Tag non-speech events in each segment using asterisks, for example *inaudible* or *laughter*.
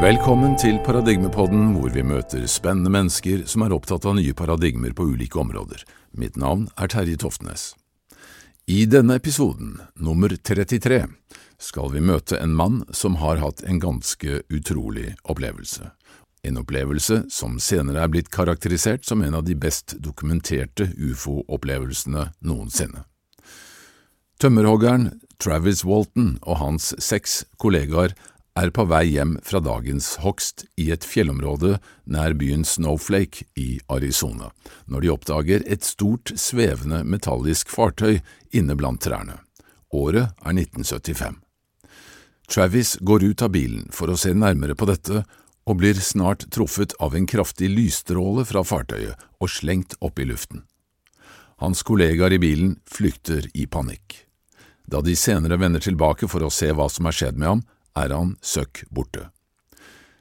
Velkommen til Paradigmepodden, hvor vi møter spennende mennesker som er opptatt av nye paradigmer på ulike områder. Mitt navn er Terje Toftnes. I denne episoden, nummer 33, skal vi møte en mann som har hatt en ganske utrolig opplevelse. En opplevelse som senere er blitt karakterisert som en av de best dokumenterte ufo-opplevelsene noensinne. Tømmerhoggeren Travis Walton og hans seks kollegaer er på vei hjem fra dagens hogst i et fjellområde nær byen Snowflake i Arizona, når de oppdager et stort, svevende metallisk fartøy inne blant trærne. Året er 1975. Travis går ut av bilen for å se nærmere på dette, og blir snart truffet av en kraftig lysstråle fra fartøyet og slengt opp i luften. Hans kollegaer i bilen flykter i panikk. Da de senere vender tilbake for å se hva som er skjedd med ham, er han søkk borte.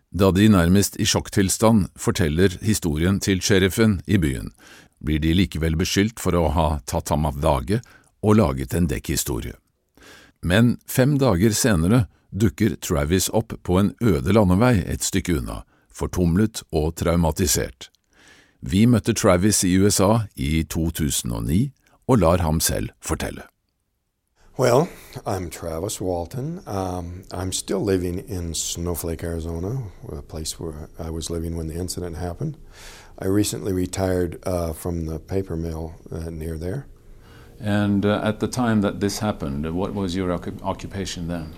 Da de nærmest i sjokktilstand forteller historien til sheriffen i byen, blir de likevel beskyldt for å ha tatt ham av dage og laget en dekkhistorie. Men fem dager senere dukker Travis opp på en øde landevei et stykke unna, fortumlet og traumatisert. Vi møtte Travis i USA i 2009 og lar ham selv fortelle. Well, I'm Travis Walton. Um, I'm still living in Snowflake, Arizona, a place where I was living when the incident happened. I recently retired uh, from the paper mill uh, near there. And uh, at the time that this happened, what was your occupation then?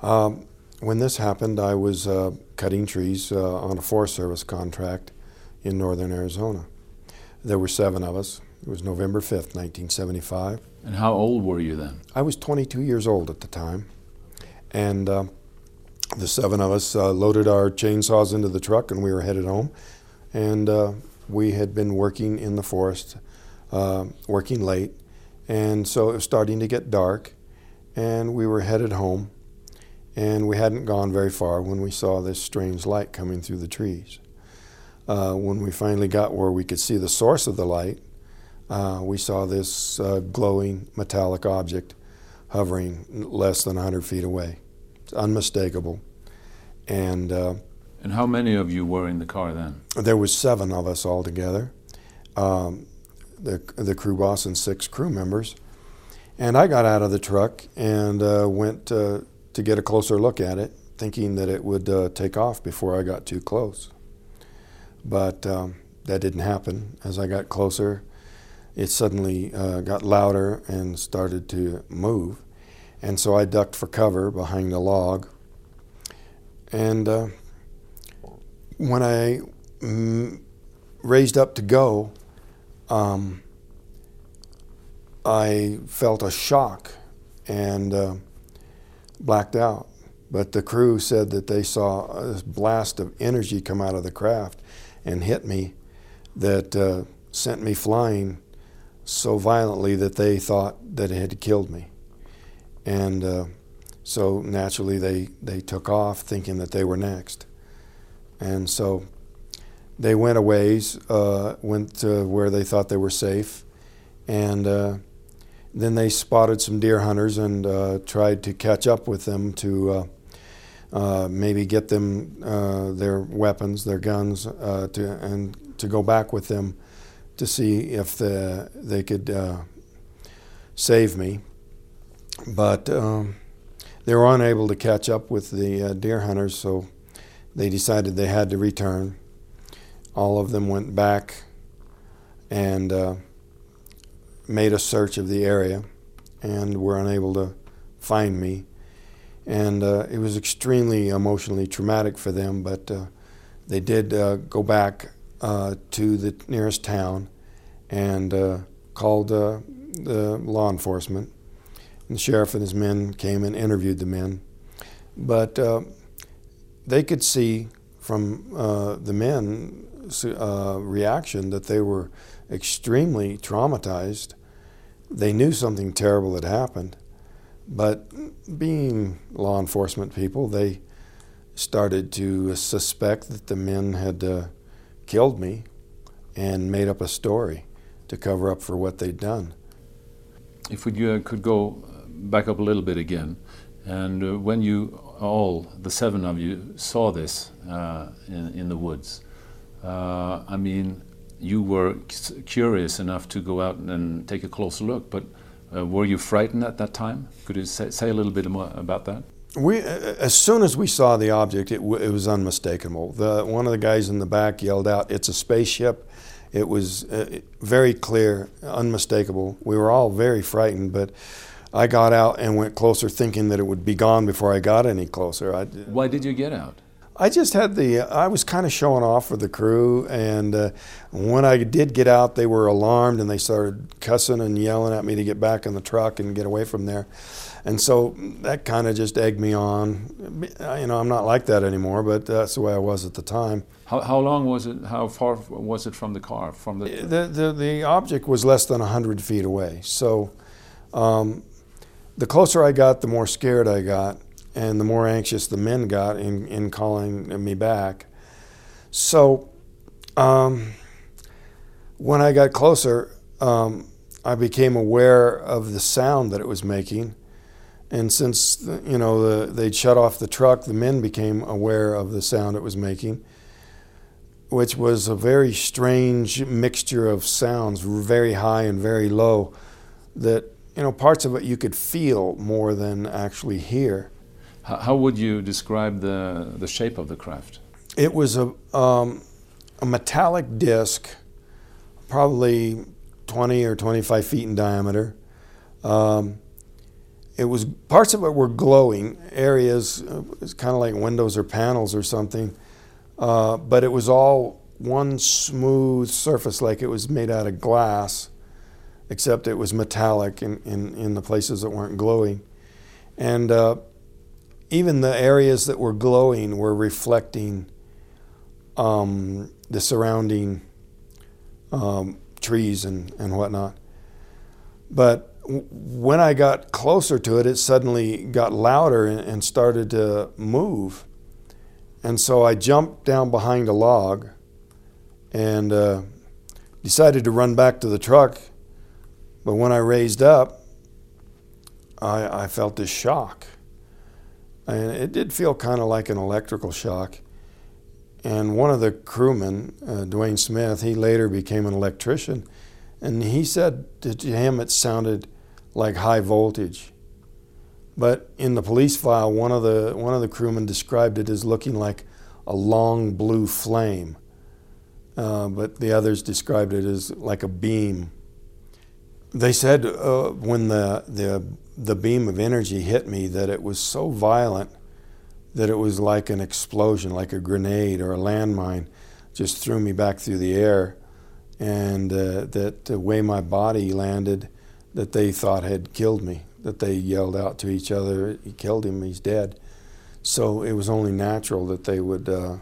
Um, when this happened, I was uh, cutting trees uh, on a Forest Service contract in northern Arizona. There were seven of us. It was November 5th, 1975. And how old were you then? I was 22 years old at the time. And uh, the seven of us uh, loaded our chainsaws into the truck and we were headed home. And uh, we had been working in the forest, uh, working late. And so it was starting to get dark. And we were headed home. And we hadn't gone very far when we saw this strange light coming through the trees. Uh, when we finally got where we could see the source of the light, uh, we saw this uh, glowing metallic object hovering less than 100 feet away. It's unmistakable. And, uh, and how many of you were in the car then? There was seven of us altogether, um, the, the crew boss and six crew members. And I got out of the truck and uh, went uh, to get a closer look at it, thinking that it would uh, take off before I got too close. But um, that didn't happen. As I got closer, it suddenly uh, got louder and started to move. And so I ducked for cover behind a log. And uh, when I mm, raised up to go, um, I felt a shock and uh, blacked out. But the crew said that they saw a blast of energy come out of the craft and hit me that uh, sent me flying so violently that they thought that it had killed me. And uh, so naturally they, they took off thinking that they were next. And so they went a ways, uh, went to where they thought they were safe, and uh, then they spotted some deer hunters and uh, tried to catch up with them to uh, uh, maybe get them their weapons, their guns, to, and to go back with them to see if the, they could uh, save me. But um, they were unable to catch up with the uh, deer hunters, so they decided they had to return. All of them went back and uh, made a search of the area and were unable to find me. And uh, it was extremely emotionally traumatic for them, but uh, they did uh, go back uh, to the nearest town and uh, called uh, the law enforcement. And the sheriff and his men came and interviewed the men. But uh, they could see from uh, the men's uh, reaction that they were extremely traumatized. They knew something terrible had happened. But being law enforcement people, they started to suspect that the men had killed me and made up a story to cover up for what they'd done. If we uh, could go back up a little bit again, And uh, when you all, the seven of you, saw this uh, in, in the woods, uh, I mean, you were curious enough to go out and take a closer look, but uh, were you frightened at that time? Could you say, say, a little bit more about that? We, as soon as we saw the object, it, it was unmistakable. The, one of the guys in the back yelled out, "It's a spaceship!" It was uh, very clear, unmistakable. We were all very frightened, but I got out and went closer, thinking that it would be gone before I got any closer. I, Why did you get out? I just had the, I was kind of showing off for the crew, and uh, when I did get out, they were alarmed and they started cussing and yelling at me to get back in the truck and get away from there. And so that kind of just egged me on. You know, I'm not like that anymore, but that's the way I was at the time. How, how long was it? How far was it from the car? From the the the, the object was less than hundred feet away. So, um, the closer I got, the more scared I got and the more anxious the men got in, in calling me back. So um, when I got closer, um, I became aware of the sound that it was making. And since you know the, they'd shut off the truck, the men became aware of the sound it was making, which was a very strange mixture of sounds, very high and very low. That you know parts of it you could feel more than actually hear. How would you describe the, the shape of the craft? It was a, um, a metallic disc, probably 20 or 25 feet in diameter. Um, it was parts of it were glowing areas. Uh, it's kind of like windows or panels or something, uh, but it was all one smooth surface, like it was made out of glass, except it was metallic in, in, in the places that weren't glowing. And uh, even the areas that were glowing were reflecting um, the surrounding um, trees and, and whatnot. But when I got closer to it, it suddenly got louder and, and started to move. And so I jumped down behind a log and uh, decided to run back to the truck. But when I raised up, I, I felt this shock. And it did feel kind of like an electrical shock. And one of the crewmen, uh, Dwayne Smith, he later became an electrician. And he said to him it sounded like high voltage. But in the police file, one of the, one of the crewmen described it as looking like a long blue flame. Uh, but the others described it as like a beam. They said uh, when the, the the beam of energy hit me that it was so violent that it was like an explosion, like a grenade or a landmine, just threw me back through the air. And uh, that the way my body landed, that they thought had killed me, that they yelled out to each other, He killed him, he's dead. So it was only natural that they would uh,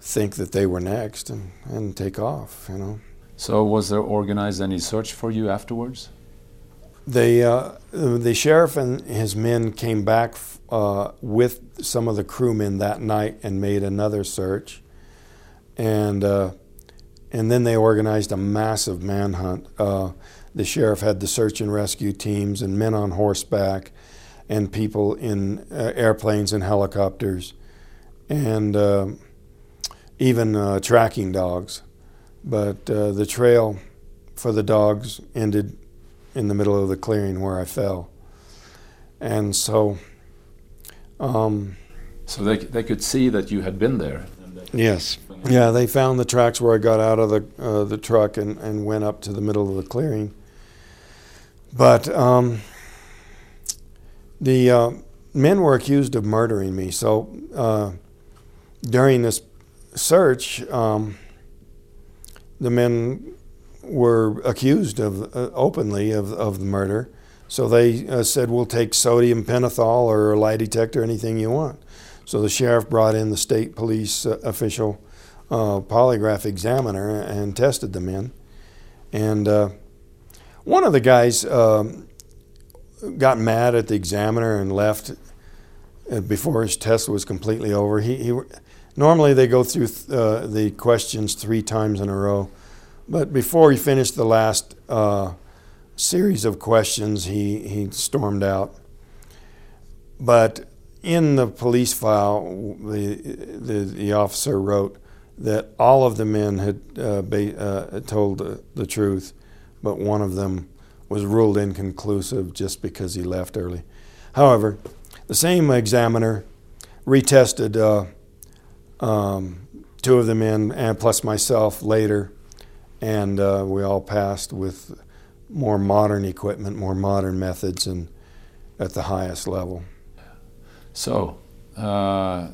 think that they were next and, and take off, you know. So was there organized any search for you afterwards? They, uh, the sheriff and his men came back uh, with some of the crewmen that night and made another search, and uh, and then they organized a massive manhunt. Uh, the sheriff had the search and rescue teams and men on horseback, and people in uh, airplanes and helicopters, and uh, even tracking dogs. But the trail for the dogs ended in the middle of the clearing where I fell. And so. Um, so they, they could see that you had been there? Yes. Yeah, they found the tracks where I got out of the, uh, the truck and, and went up to the middle of the clearing. But um, the uh, men were accused of murdering me. So uh, during this search, um, the men were accused of uh, openly of, of the murder. So they uh, said, "We'll take sodium pentothal or a lie detector, anything you want." So the sheriff brought in the state police uh, official uh, polygraph examiner and tested the men. And uh, one of the guys um, got mad at the examiner and left uh, before his test was completely over. He, he normally they go through th- the questions three times in a row. But before he finished the last uh, series of questions, he, he stormed out. but in the police file, the, the, the officer wrote that all of the men had uh, ba- uh, told the truth, but one of them was ruled inconclusive just because he left early. However, the same examiner retested uh, um, two of the men and plus myself later, and uh, we all passed with more modern equipment, more modern methods, and at the highest level. So, uh,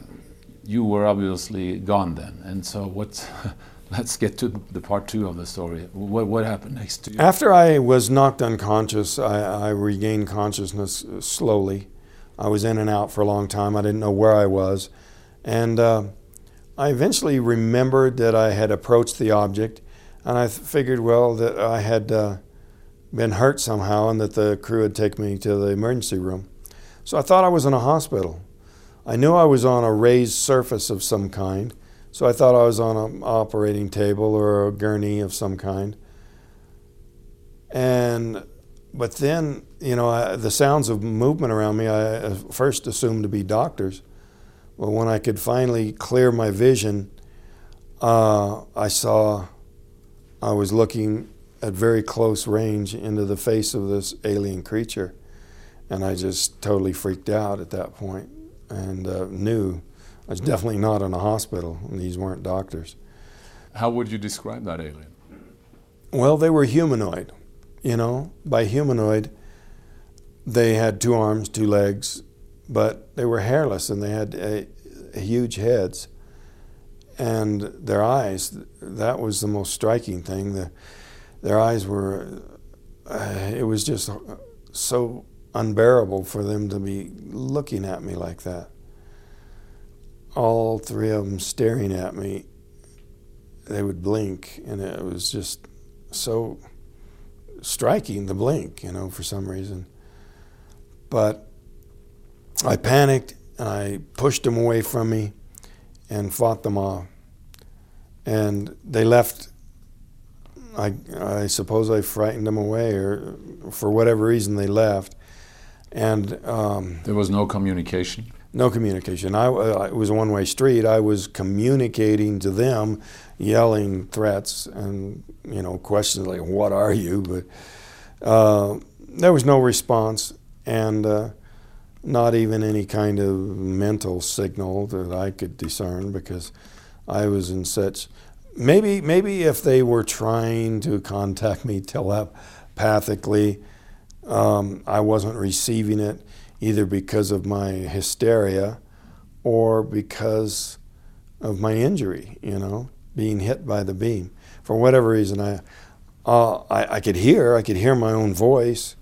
you were obviously gone then, and so what? *laughs* let's get to the part two of the story. What, what happened next to you? After I was knocked unconscious, I, I regained consciousness slowly. I was in and out for a long time. I didn't know where I was. And uh, I eventually remembered that I had approached the object, and I figured, well, that I had uh, been hurt somehow and that the crew had taken me to the emergency room. So I thought I was in a hospital. I knew I was on a raised surface of some kind, so I thought I was on an operating table or a gurney of some kind. And but then, you know, I, the sounds of movement around me, I first assumed to be doctors. But when I could finally clear my vision, uh, I saw I was looking at very close range into the face of this alien creature. And I just totally freaked out at that point and uh, knew I was definitely not in a hospital. And these weren't doctors. How would you describe that alien? Well, they were humanoid. You know, by humanoid, they had two arms, two legs, but they were hairless and they had a, a huge heads. And their eyes, that was the most striking thing. The, their eyes were, uh, it was just so unbearable for them to be looking at me like that all three of them staring at me, they would blink, and it was just so striking the blink, you know, for some reason. But I panicked and I pushed them away from me and fought them off. And they left. I, I suppose I frightened them away, or for whatever reason, they left. And um, there was no communication no communication. I, uh, it was a one-way street. I was communicating to them, yelling threats and you know questions like "What are you?" But uh, there was no response, and uh, not even any kind of mental signal that I could discern because I was in such. Maybe maybe if they were trying to contact me *laughs* telepathically, um, I wasn't receiving it either because of my hysteria or because of my injury, you know, being hit by the beam. For whatever reason, I, uh, I, I, could hear, I could hear my own voice.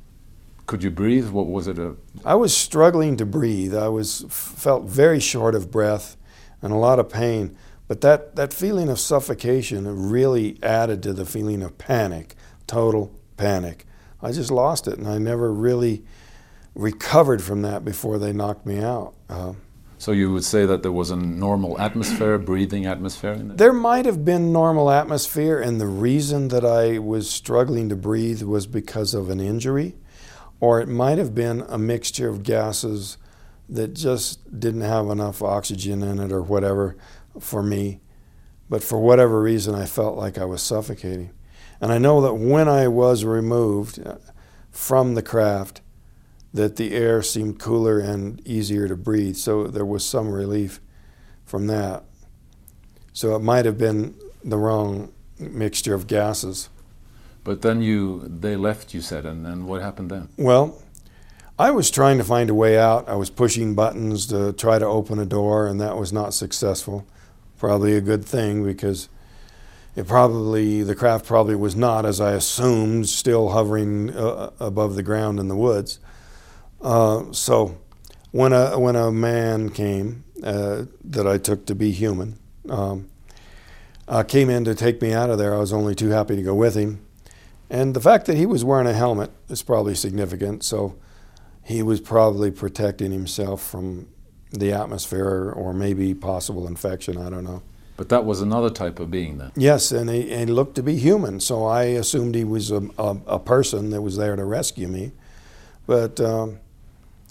Could you breathe? What was it? A... I was struggling to breathe. I was felt very short of breath and a lot of pain. But that, that feeling of suffocation really added to the feeling of panic, total panic. I just lost it, and I never really recovered from that before they knocked me out. Uh, so you would say that there was a normal atmosphere, breathing atmosphere in there? There might have been normal atmosphere, and the reason that I was struggling to breathe was because of an injury, or it might have been a mixture of gases that just didn't have enough oxygen in it or whatever for me. But for whatever reason, I felt like I was suffocating. And I know that when I was removed uh, from the craft, that the air seemed cooler and easier to breathe. So there was some relief from that. So it might have been the wrong mixture of gases. But then you, they left, you said, and then what happened then? Well, I was trying to find a way out. I was pushing buttons to try to open a door, and that was not successful. Probably a good thing because it probably, the craft probably was not, as I assumed, still hovering uh, above the ground in the woods. Uh, so when a when a man came uh, that I took to be human um, uh, came in to take me out of there, I was only too happy to go with him. And the fact that he was wearing a helmet is probably significant. So he was probably protecting himself from the atmosphere or maybe possible infection. I don't know. But that was another type of being then. Yes, and he, and he looked to be human. So I assumed he was a, a, a, person that was there to rescue me. But um,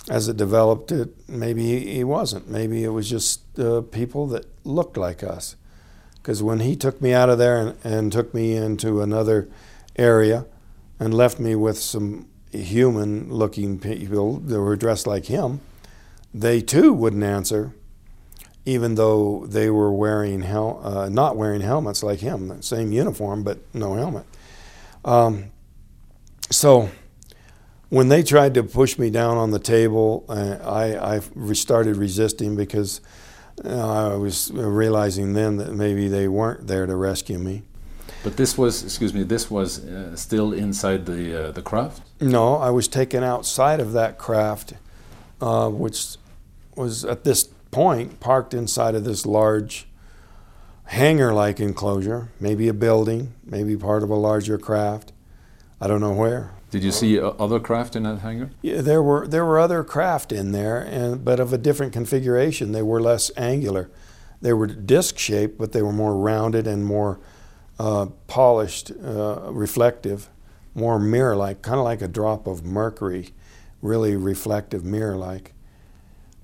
as it developed, it maybe he wasn't. Maybe it was just uh, people that looked like us. Because when he took me out of there and, and took me into another area and left me with some human looking people that were dressed like him, they too wouldn't answer, even though they were wearing hel- uh, not wearing helmets like him, same uniform but no helmet. Um, so when they tried to push me down on the table, uh, I, I started resisting because uh, I was realizing then that maybe they weren't there to rescue me. But this was, excuse me, this was uh, still inside the uh, the craft. No, I was taken outside of that craft, uh, which was at this point parked inside of this large hangar-like enclosure, maybe a building, maybe part of a larger craft. I don't know where. Did you see other craft in that hangar? Yeah, there were there were other craft in there, and but of a different configuration. They were less angular. They were disc shaped, but they were more rounded and more uh, polished, uh, reflective, more mirror-like, kind of like a drop of mercury, really reflective mirror-like.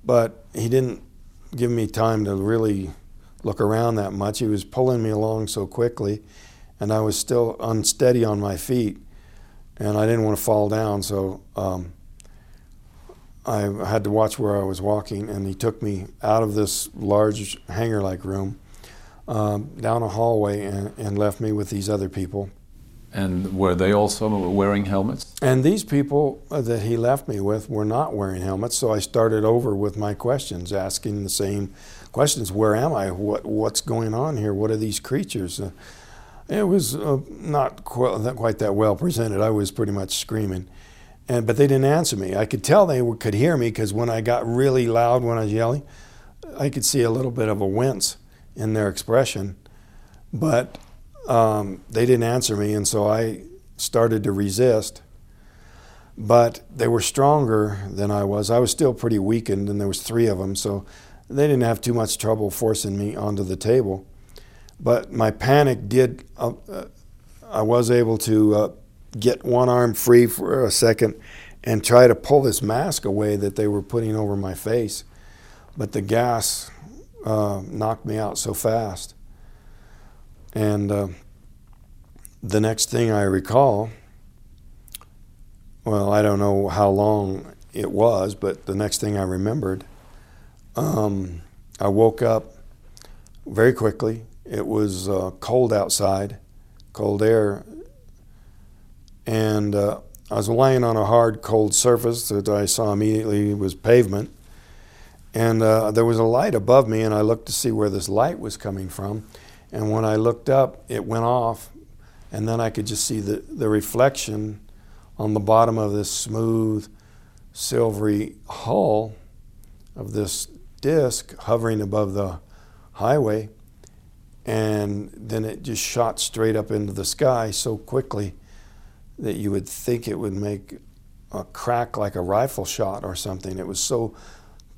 But he didn't give me time to really look around that much. He was pulling me along so quickly, and I was still unsteady on my feet and I didn't want to fall down, so um, I had to watch where I was walking. And he took me out of this large hangar-like room, um, down a hallway, and, and left me with these other people. And were they also wearing helmets? And these people that he left me with were not wearing helmets, so I started over with my questions, asking the same questions: Where am I? What What's going on here? What are these creatures? Uh, it was uh, not, qu- quite that well presented. I was pretty much screaming. And, but they didn't answer me. I could tell they could hear me because when I got really loud when I was yelling, I could see a little bit of a wince in their expression. But um, they didn't answer me, and so I started to resist. But they were stronger than I was. I was still pretty weakened, and there was three of them, so they didn't have too much trouble forcing me onto the table. But my panic did, uh, uh, I was able to uh, get one arm free for a second and try to pull this mask away that they were putting over my face. But the gas uh, knocked me out so fast. And uh, the next thing I recall, well, I don't know how long it was, but the next thing I remembered, um, I woke up very quickly it was uh, cold outside, cold air, and uh, I was lying on a hard, cold surface that I saw immediately was pavement. And uh, there was a light above me, and I looked to see where this light was coming from. And when I looked up, it went off, and then I could just see the, the reflection on the bottom of this smooth, silvery hull of this disc hovering above the highway and then it just shot straight up into the sky so quickly that you would think it would make a crack like a rifle shot or something. It was so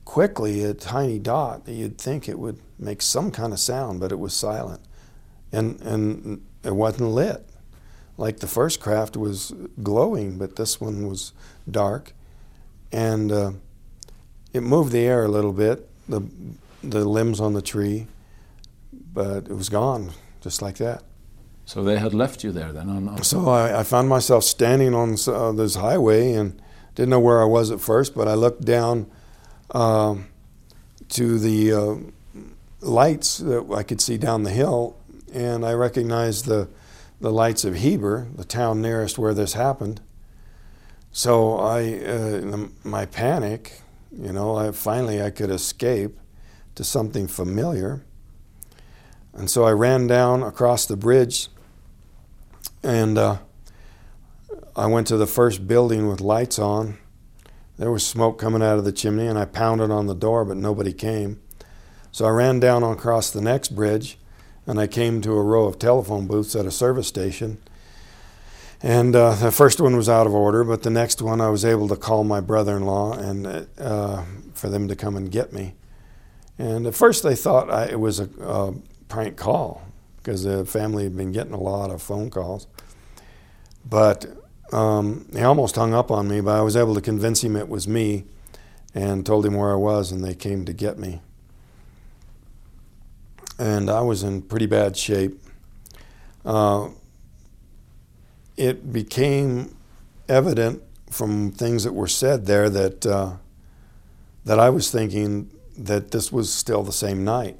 quickly a tiny dot that you'd think it would make some kind of sound, but it was silent. And, and it wasn't lit. Like the first craft was glowing, but this one was dark. And uh, it moved the air a little bit, the, the limbs on the tree but it was gone just like that. So they had left you there then? On, on so I, I, found myself standing on uh, this highway and didn't know where I was at first, but I looked down uh, to the uh, lights that I could see down the hill, and I recognized the, the lights of Heber, the town nearest where this happened. So I, uh, my panic, you know, I, finally I could escape to something familiar. And so I ran down across the bridge and uh, I went to the first building with lights on. There was smoke coming out of the chimney, and I pounded on the door, but nobody came. So I ran down across the next bridge, and I came to a row of telephone booths at a service station. And uh, the first one was out of order, but the next one I was able to call my brother-in-law and uh, for them to come and get me. And at first they thought I, it was a, a prank call because the family had been getting a lot of phone calls. But um, he almost hung up on me, but I was able to convince him it was me. and told him where I was, and they came to get me. And I was in pretty bad shape. Uh, it became evident from things that were said there that uh, that I was thinking that this was still the same night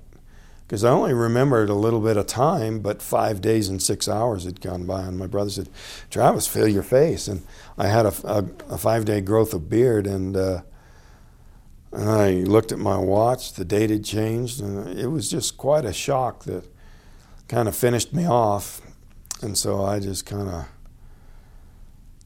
because I only remembered a little bit of time, but five days and six hours had gone by. And my brother said, "Travis, feel your face." And I had a, a, a five-day growth of beard, and, uh, and I looked at my watch. The date had changed, and it was just quite a shock that kind of finished me off. And so I just kind of.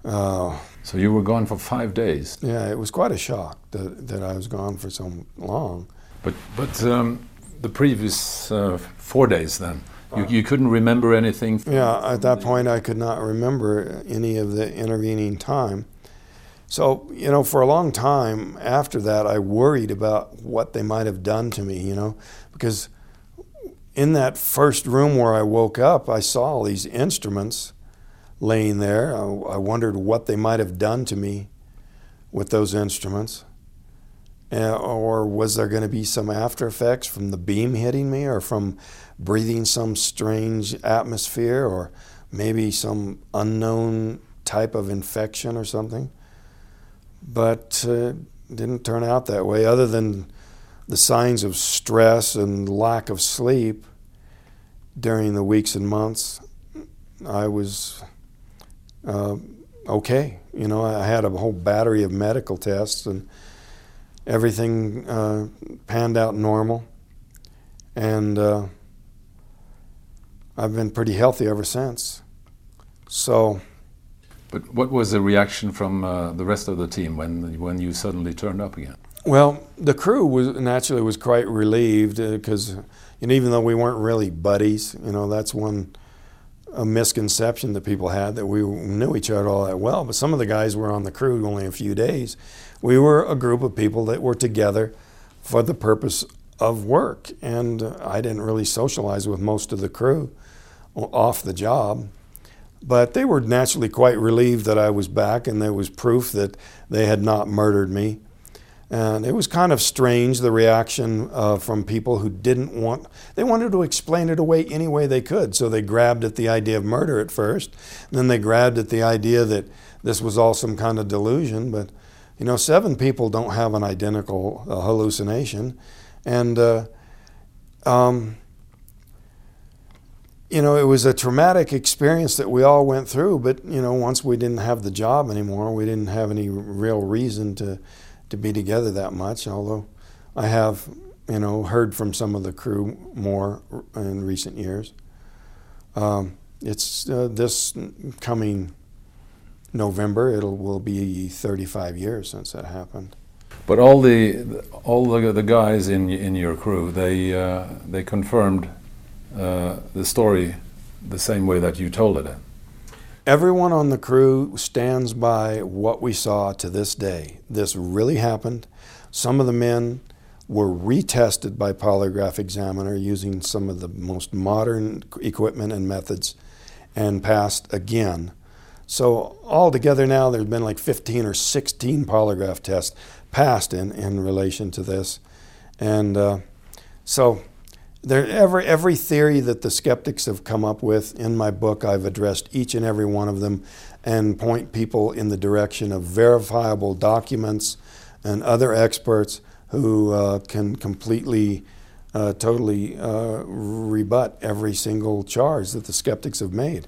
Uh, so you were gone for five days. Yeah, it was quite a shock that that I was gone for so long. But but. Um the previous uh, four days then? You, you couldn't remember anything? Yeah, at that point I could not remember any of the intervening time. So, you know, for a long time after that, I worried about what they might have done to me, you know, because in that first room where I woke up, I saw all these instruments laying there. I, I wondered what they might have done to me with those instruments. Uh, or was there going to be some after effects from the beam hitting me or from breathing some strange atmosphere or maybe some unknown type of infection or something? But uh, didn't turn out that way, other than the signs of stress and lack of sleep during the weeks and months. I was uh, okay. You know, I had a whole battery of medical tests and everything uh, panned out normal, and uh, I've been pretty healthy ever since. So. But what was the reaction from uh, the rest of the team when when you suddenly turned up again? Well, the crew was naturally was quite relieved because, uh, and even though we weren't really buddies, you know, that's one a misconception that people had that we knew each other all that well. But some of the guys were on the crew only a few days. We were a group of people that were together for the purpose of work, and I didn't really socialize with most of the crew off the job. But they were naturally quite relieved that I was back, and there was proof that they had not murdered me. And it was kind of strange the reaction uh, from people who didn't want, they wanted to explain it away any way they could. So they grabbed at the idea of murder at first, then they grabbed at the idea that this was all some kind of delusion. But, you know, seven people don't have an identical uh, hallucination. And, uh, um, you know, it was a traumatic experience that we all went through. But, you know, once we didn't have the job anymore, we didn't have any real reason to to be together that much. Although I have, you know, heard from some of the crew more in recent years. Um, it's uh, this coming November. It will be 35 years since that happened. But all the all the, the guys in in your crew, they uh, they confirmed uh, the story the same way that you told it. Everyone on the crew stands by what we saw to this day. This really happened. Some of the men were retested by polygraph examiner using some of the most modern equipment and methods and passed again. So altogether now there's been like 15 or 16 polygraph tests passed in, in relation to this. And uh, so there, every, every theory that the skeptics have come up with in my book, I've addressed each and every one of them and point people in the direction of verifiable documents and other experts who uh, can completely, uh, totally uh, rebut every single charge that the skeptics have made.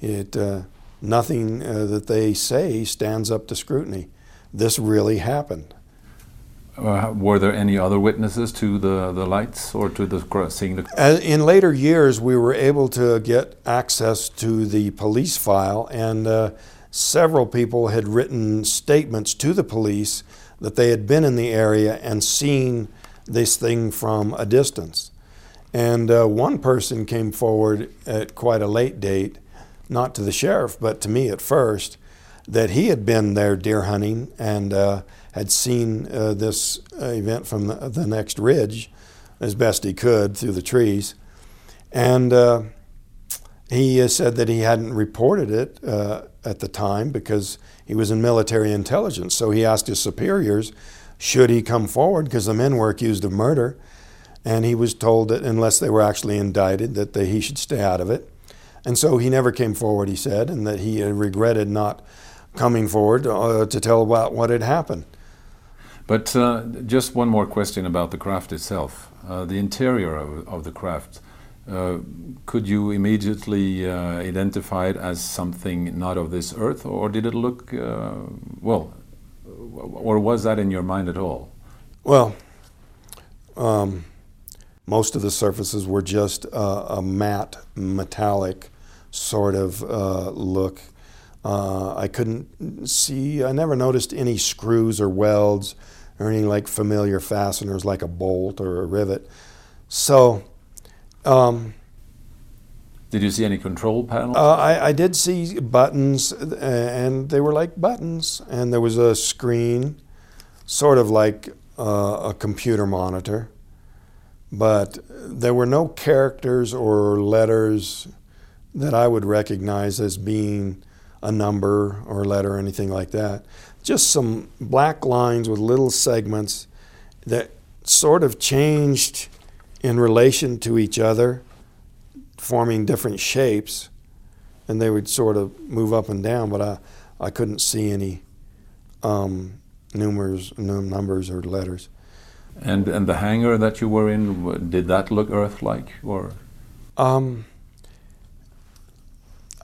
It, uh, nothing uh, that they say stands up to scrutiny. This really happened. Uh, were there any other witnesses to the, the lights or to the seeing the? In later years, we were able to get access to the police file, and uh, several people had written statements to the police that they had been in the area and seen this thing from a distance. And uh, one person came forward at quite a late date, not to the sheriff, but to me at first, that he had been there deer hunting and uh, had seen uh, this event from the, the, next ridge as best he could through the trees. And uh, he uh, said that he hadn't reported it uh, at the time because he was in military intelligence. So he asked his superiors, should he come forward, because the men were accused of murder, and he was told that unless they were actually indicted, that they, he should stay out of it. And so he never came forward, he said, and that he regretted not coming forward uh, to tell about what had happened. But uh, just one more question about the craft itself. Uh, the interior of, of the craft, uh, could you immediately uh, identify it as something not of this earth, or did it look, uh, well, or was that in your mind at all? Well, um, most of the surfaces were just a matte, metallic sort of look. Uh, I couldn't see, I never noticed any screws or welds or any like familiar fasteners like a bolt or a rivet. So, um, did you see any control panels? Uh, I, I, did see buttons, and they were like buttons, and there was a screen, sort of like uh, a computer monitor, but there were no characters or letters that I would recognize as being a number or letter or anything like that just some black lines with little segments that sort of changed in relation to each other, forming different shapes, and they would sort of move up and down, but I, I couldn't see any um, numbers, numbers or letters. And and the hangar that you were in, did that look Earth-like or? Um,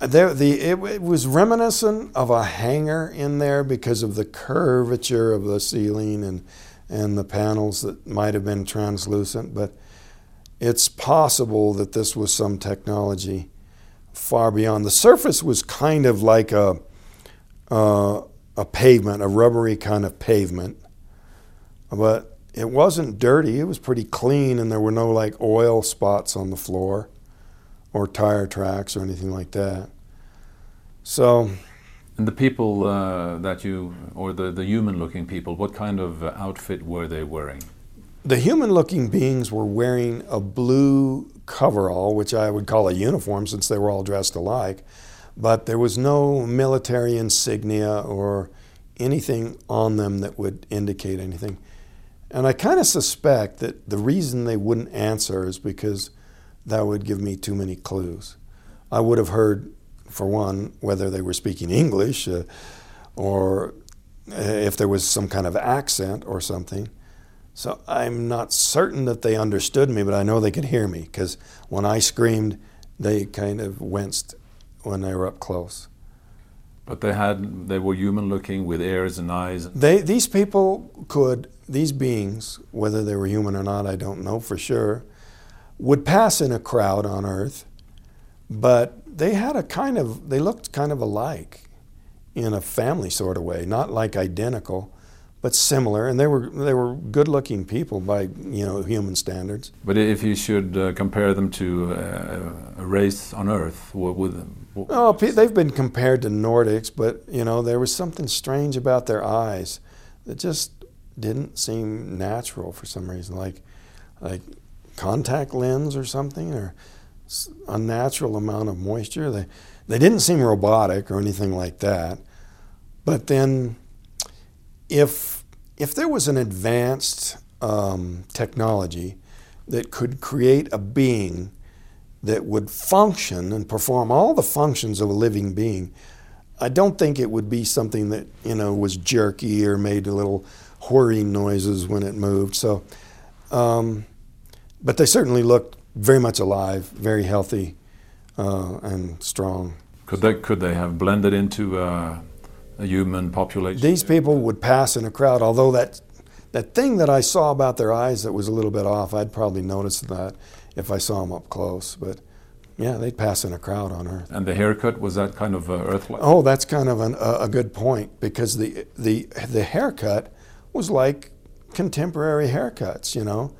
there, the, it, it, was reminiscent of a hangar in there because of the curvature of the ceiling and, and the panels that might have been translucent. But it's possible that this was some technology far beyond. The surface was kind of like a, uh, a pavement, a rubbery kind of pavement. But it wasn't dirty, it was pretty clean, and there were no like oil spots on the floor or tire tracks or anything like that. So. And the people uh, that you, or the, the human looking people, what kind of outfit were they wearing? The human looking beings were wearing a blue coverall, which I would call a uniform since they were all dressed alike, but there was no military insignia or anything on them that would indicate anything. And I kind of suspect that the reason they wouldn't answer is because that would give me too many clues. I would have heard, for one, whether they were speaking English uh, or uh, if there was some kind of accent or something. So I'm not certain that they understood me, but I know they could hear me because when I screamed, they kind of winced when they were up close. But they had they were human looking with ears and eyes. They these people could these beings, whether they were human or not, I don't know for sure would pass in a crowd on earth, but they had a kind of, they looked kind of alike in a family sort of way, not like identical, but similar, and they were they were good-looking people by you know human standards. But if you should uh, compare them to uh, a race on Earth, what would? What oh, they've been compared to Nordics, but you know there was something strange about their eyes that just didn't seem natural for some reason, like like contact lens or something or unnatural amount of moisture. They, they didn't seem robotic or anything like that. But then, if, if there was an advanced um, technology that could create a being that would function and perform all the functions of a living being, I don't think it would be something that you know was jerky or made little whirring noises when it moved. So um, but they certainly looked very much alive, very healthy, uh, and strong. Could they could they have blended into uh, a human population? These people would pass in a crowd. Although that that thing that I saw about their eyes that was a little bit off, I'd probably notice that if I saw them up close. But yeah, they'd pass in a crowd on Earth. And the haircut was that kind of uh, Earth-like? Oh, that's kind of an, a, a good point because the the the haircut was like contemporary haircuts. You know,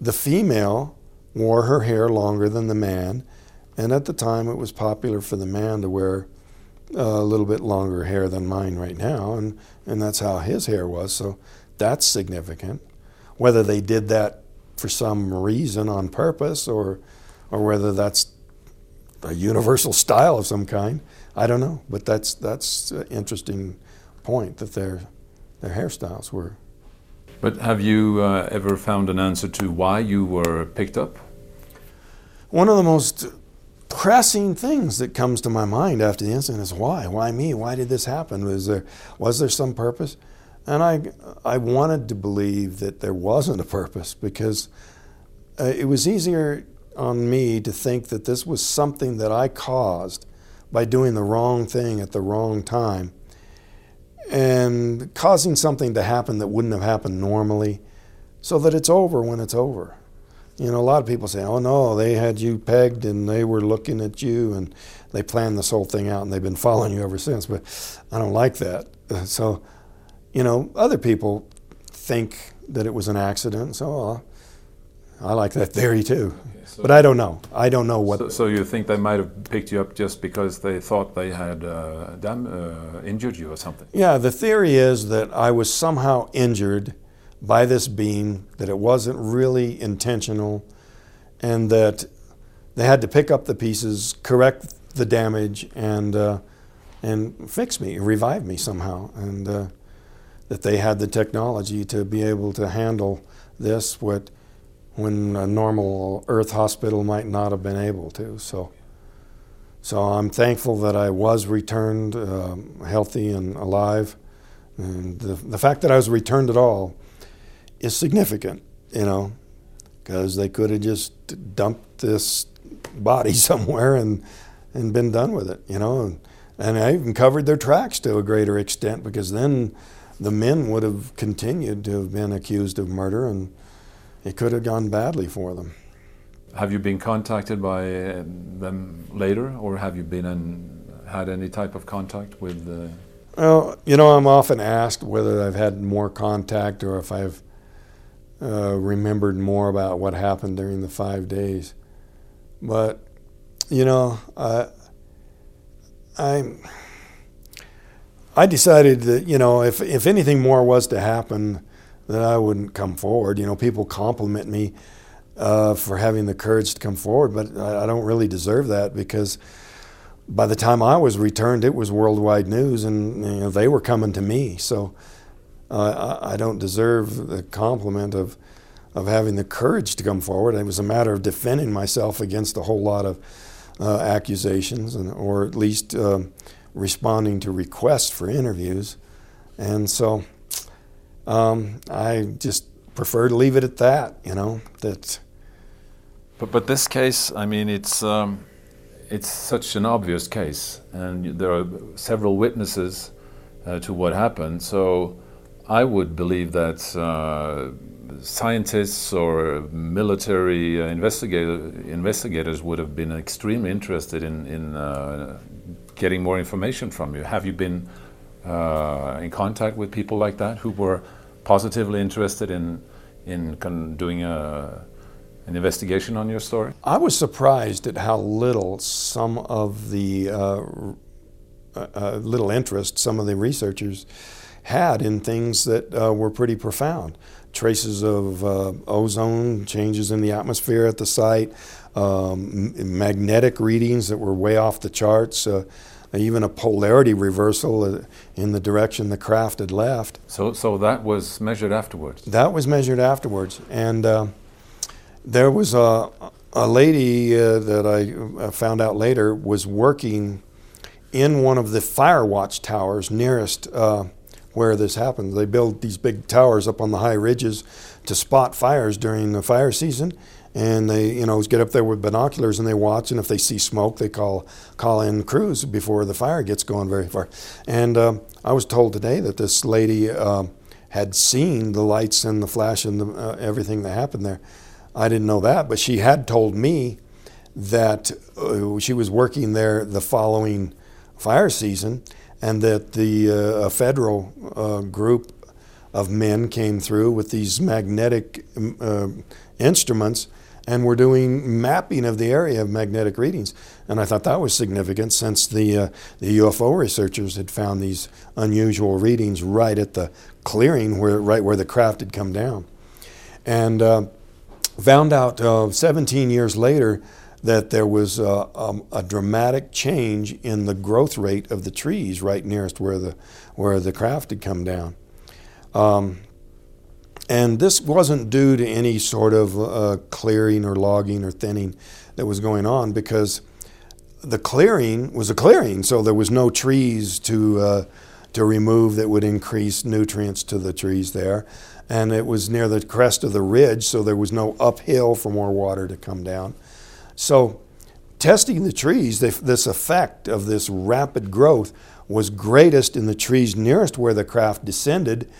the female wore her hair longer than the man, and at the time it was popular for the man to wear a little bit longer hair than mine right now, and, and that's how his hair was. So that's significant. Whether they did that for some reason on purpose or, or whether that's a universal *laughs* style of some kind, I don't know. But that's, that's an interesting point that their, their hairstyles were But have you uh, ever found an answer to why you were picked up? One of the most pressing things that comes to my mind after the incident is why? Why me? Why did this happen? Was there was there some purpose? And I I wanted to believe that there wasn't a purpose because uh, it was easier on me to think that this was something that I caused by doing the wrong thing at the wrong time and causing something to happen that wouldn't have happened normally so that it's over when it's over. You know, a lot of people say, oh no, they had you pegged and they were looking at you and they planned this whole thing out and they've been following you ever since. But I don't like that. *laughs* So, you know, other people think that it was an accident. So uh, I like that theory too. Okay, so but I don't know. I don't know what. So, so, you think they might have picked you up just because they thought they had uh, dam- uh, injured you or something? Yeah, the theory is that I was somehow injured by this beam, that it wasn't really intentional, and that they had to pick up the pieces, correct the damage, and uh, and fix me, revive me somehow, and uh, that they had the technology to be able to handle this, what when a normal Earth hospital might not have been able to. So. So I'm thankful that I was returned uh, healthy and alive. And the, the fact that I was returned at all is significant, you know, because they could have just dumped this body *laughs* somewhere and and been done with it, you know. And, and I even covered their tracks to a greater extent because then the men would have continued to have been accused of murder and it could have gone badly for them. Have you been contacted by uh, them later, or have you been in, had any type of contact with? The well, you know, I'm often asked whether I've had more contact or if I've uh, remembered more about what happened during the five days. But, you know, uh, I, I decided that, you know, if, if anything more was to happen, that I wouldn't come forward. You know, people compliment me uh, for having the courage to come forward, but I, I don't really deserve that because by the time I was returned, it was worldwide news, and you know, they were coming to me. So uh, I, I, don't deserve the compliment of of having the courage to come forward. It was a matter of defending myself against a whole lot of uh, accusations, and, or at least uh, responding to requests for interviews. And so um, I just prefer to leave it at that. You know that. But but this case, I mean, it's. Um it's such an obvious case, and there are several witnesses uh, to what happened. So I would believe that uh, scientists or military uh, investigator, investigators would have been extremely interested in, in uh, getting more information from you. Have you been uh, in contact with people like that who were positively interested in, in doing a, an investigation on your story? I was surprised at how little some of the uh, uh, little interest some of the researchers had in things that uh, were pretty profound. Traces of uh, ozone, changes in the atmosphere at the site, um, magnetic readings that were way off the charts, uh, even a polarity reversal uh, in the direction the craft had left. So, so that was measured afterwards? That was measured afterwards. And uh, there was a, a lady uh, that I found out later was working in one of the fire watch towers nearest uh, where this happens. They build these big towers up on the high ridges to spot fires during the fire season. And they, you know, get up there with binoculars and they watch. And if they see smoke, they call call in crews before the fire gets going very far. And um, I was told today that this lady uh, had seen the lights and the flash and the, uh, everything that happened there. I didn't know that, but she had told me that uh, she was working there the following fire season and that the uh, federal uh, group of men came through with these magnetic uh, instruments and we were doing mapping of the area of magnetic readings. And I thought that was significant since the, uh, the UFO researchers had found these unusual readings right at the clearing, where, right where the craft had come down. And uh, found out uh, 17 years later that there was a, um, a, dramatic change in the growth rate of the trees right nearest where the where the craft had come down. Um, and this wasn't due to any sort of uh, clearing or logging or thinning that was going on because the clearing was a clearing, so there was no trees to uh, to remove that would increase nutrients to the trees there, and it was near the crest of the ridge, so there was no uphill for more water to come down. So, testing the trees, this effect of this rapid growth was greatest in the trees nearest where the craft descended,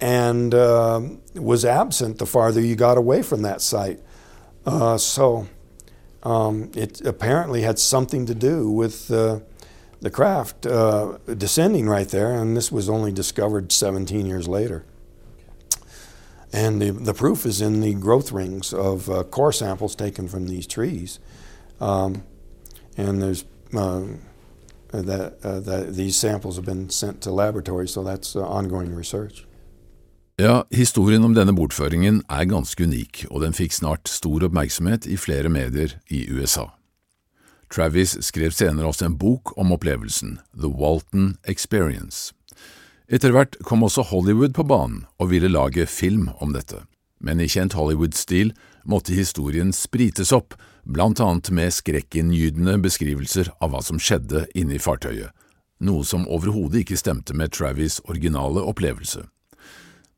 and uh, was absent the farther you got away from that site. Uh, so um, it apparently had something to do with uh, the craft uh, descending right there, and this was only discovered 17 years later. And the, the proof is in the growth rings of uh, core samples taken from these trees. Um, and there's uh, that, that these samples have been sent to laboratories, so that's ongoing research. Ja, historien om denne bortføringen er ganske unik, og den fikk snart stor oppmerksomhet i flere medier i USA. Travis skrev senere også en bok om opplevelsen, The Walton Experience. Etter hvert kom også Hollywood på banen og ville lage film om dette, men i kjent Hollywood-stil måtte historien sprites opp, blant annet med skrekkinngytende beskrivelser av hva som skjedde inne i fartøyet, noe som overhodet ikke stemte med Travis' originale opplevelse.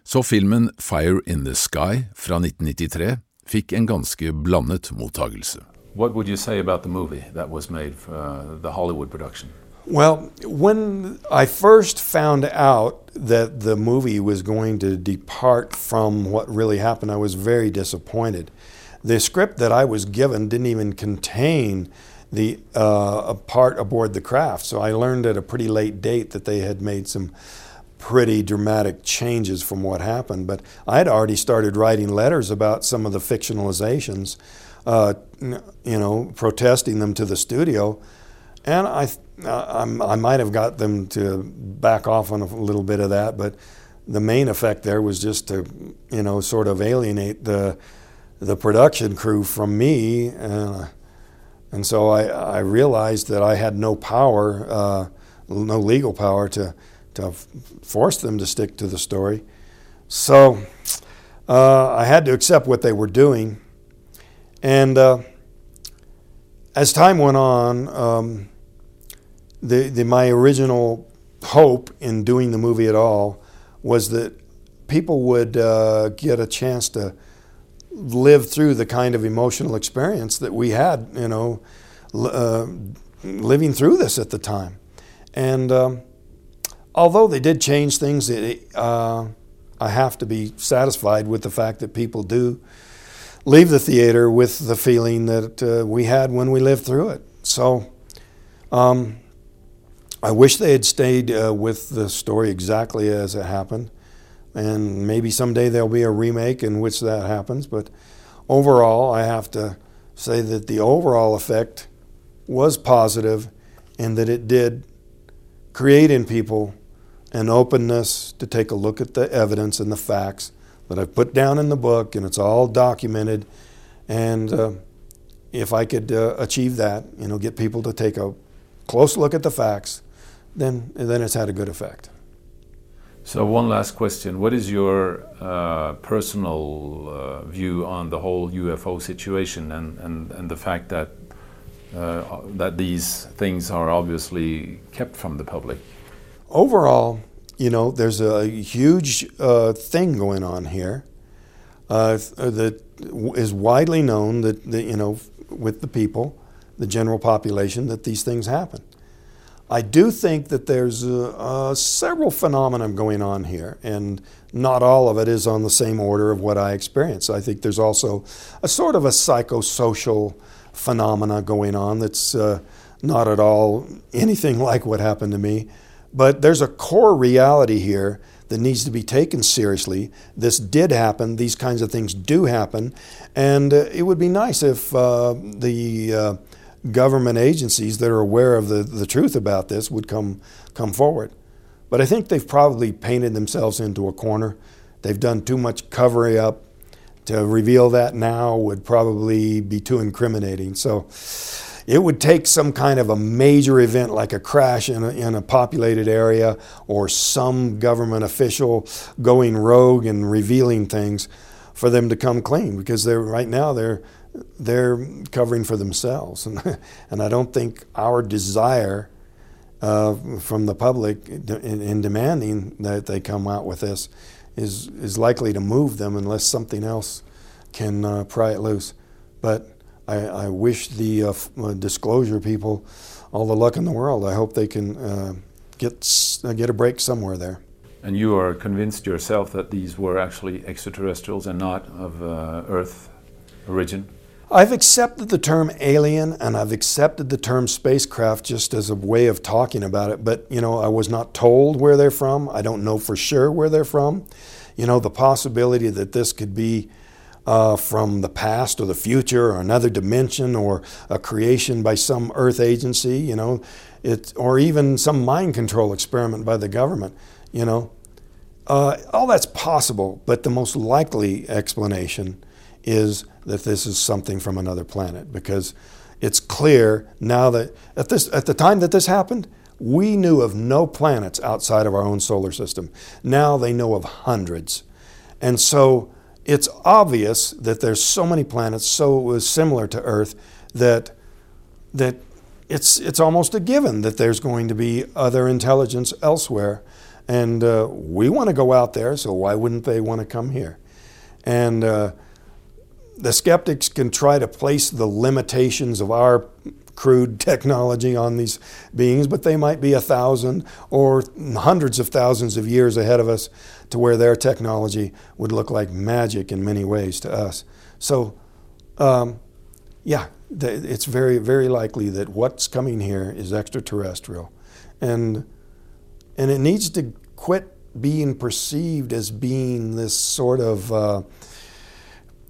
Så filmen Fire in the Sky fra 1993 fikk en ganske blandet mottagelse. What would you say about the movie that was made for uh, the Hollywood production? Well, when I first found out that the movie was going to depart from what really happened, I was very disappointed. The script that I was given didn't even contain the uh, part aboard the craft, so I learned at a pretty late date that they had made some pretty dramatic changes from what happened. But I had already started writing letters about some of the fictionalizations, uh, you know, protesting them to the studio. And I, I, I might have got them to back off on a little bit of that, but the main effect there was just to, you know, sort of alienate the, the production crew from me. And, and so I, I realized that I had no power, uh, no legal power to to force them to stick to the story. So uh, I had to accept what they were doing. And uh, as time went on, um, the, the, my original hope in doing the movie at all was that people would uh, get a chance to live through the kind of emotional experience that we had, you know, uh, living through this at the time. And um, although they did change things, it, uh, I have to be satisfied with the fact that people do leave the theater with the feeling that uh, we had when we lived through it. So um, I wish they had stayed uh, with the story exactly as it happened. And maybe someday there'll be a remake in which that happens. But overall, I have to say that the overall effect was positive and that it did create in people an openness to take a look at the evidence and the facts that I've put down in the book, and it's all documented. And uh, if I could uh, achieve that, you know, get people to take a close look at the facts, then then it's had a good effect. So one last question: What is your uh, personal uh, view on the whole UFO situation and and, and the fact that uh, that these things are obviously kept from the public? Overall, you know, there's a huge uh, thing going on here uh, that is widely known that, that, you know, with the people, the general population, that these things happen. I do think that there's uh, uh, several phenomena going on here, and not all of it is on the same order of what I experience. I think there's also a sort of a psychosocial phenomena going on that's uh, not at all anything *laughs* like what happened to me. But there's a core reality here that needs to be taken seriously. This did happen. These kinds of things do happen. And uh, it would be nice if uh, the uh, government agencies that are aware of the, the truth about this would come, come forward. But I think they've probably painted themselves into a corner. They've done too much covering up. To reveal that now would probably be too incriminating. So, it would take some kind of a major event like a crash in a, in a populated area or some government official going rogue and revealing things for them to come clean because they're right now they're they're covering for themselves *laughs* and and I don't think our desire uh, from the public in, in, demanding that they come out with this is is likely to move them unless something else can uh, pry it loose. But I, I wish the uh, uh disclosure people all the luck in the world. I hope they can uh, get uh, get a break somewhere there. And you are convinced yourself that these were actually extraterrestrials and not of Earth origin? I've accepted the term alien and I've accepted the term spacecraft just as a way of talking about it, but you know, I was not told where they're from. I don't know for sure where they're from. You know, the possibility that this could be uh, from the past or the future or another dimension or a creation by some Earth agency, you know, it, or even some mind control experiment by the government, you know. Uh, all that's possible, but the most likely explanation is that this is something from another planet because it's clear now that at this at the time that this happened, we knew of no planets outside of our own solar system. Now they know of hundreds. And so it's obvious that there's so many planets so similar to Earth that that it's it's almost a given that there's going to be other intelligence elsewhere, and uh, we want to go out there. So why wouldn't they want to come here? And uh, the skeptics can try to place the limitations of our crude *laughs* technology on these beings, but they might be a thousand or hundreds of thousands of years ahead of us to where their technology would look like magic in many ways to us. So, um, yeah, it's very, very likely that what's coming here is extraterrestrial. And, and it needs to quit being perceived as being this sort of. Uh,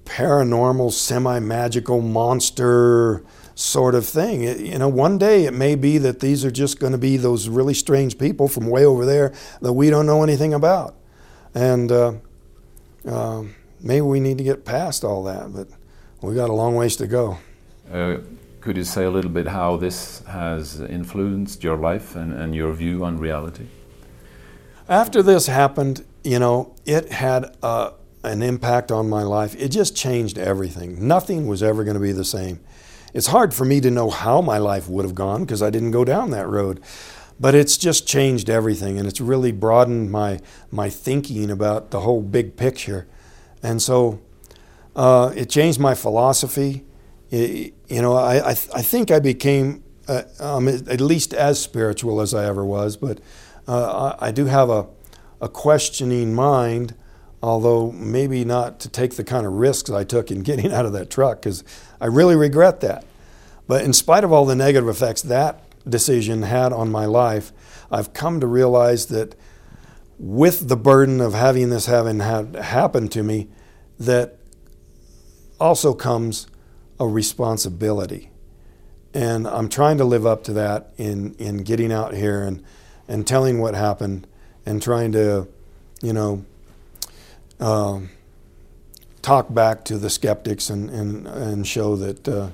paranormal, semi magical monster sort of thing. It, you know, one day it may be that these are just going to be those really strange people from way over there that we don't know anything about. And uh, uh, maybe we need to get past all that, but we got a long ways to go. Uh, could you say a little bit how this has influenced your life and, and your view on reality? After this happened, you know, it had a, an impact on my life. It just changed everything. Nothing was ever going to be the same. It's hard for me to know how my life would have gone because I didn't go down that road. But it's just changed everything and it's really broadened my, my thinking about the whole big picture. And so uh, it changed my philosophy. It, you know, I, I, I, think I became uh, um, at least as spiritual as I ever was, but uh, I, I do have a, a questioning mind although maybe not to take the kind of risks I took in *laughs* getting out of that truck because I really regret that. But in spite of all the negative effects that decision had on my life, I've come to realize that with the burden of having this having had happen to me, that also comes a responsibility. And I'm trying to live up to that in, in getting out here and, and telling what happened and trying to, you know, um, talk back to the skeptics and, and, and show that, uh,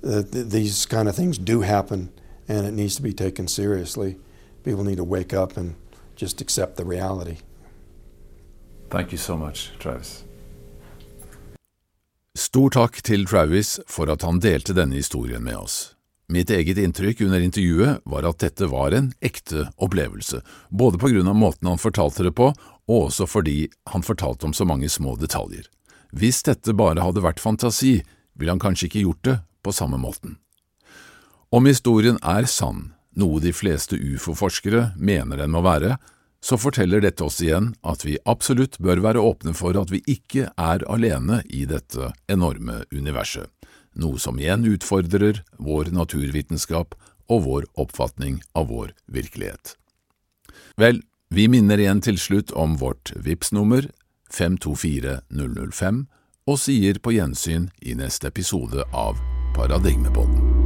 that th- these kind of things do happen and it needs to be taken seriously. People need to wake up and just accept the reality. Thank you so much, Travis. Stor takk til Travis for at han delte denne historien med oss. Mitt eget inntrykk under intervjuet var at dette var en ekte opplevelse, både på grunn av måten han fortalte det på, og også fordi han fortalte om så mange små detaljer. Hvis dette bare hadde vært fantasi, ville han kanskje ikke gjort det på samme måten. Om historien er sann, noe de fleste ufo-forskere mener den må være, så forteller dette oss igjen at vi absolutt bør være åpne for at vi ikke er alene i dette enorme universet, noe som igjen utfordrer vår naturvitenskap og vår oppfatning av vår virkelighet. Vel, vi minner igjen til slutt om vårt VIPS-nummer 524005 og sier på gjensyn i neste episode av Paradigmepodden.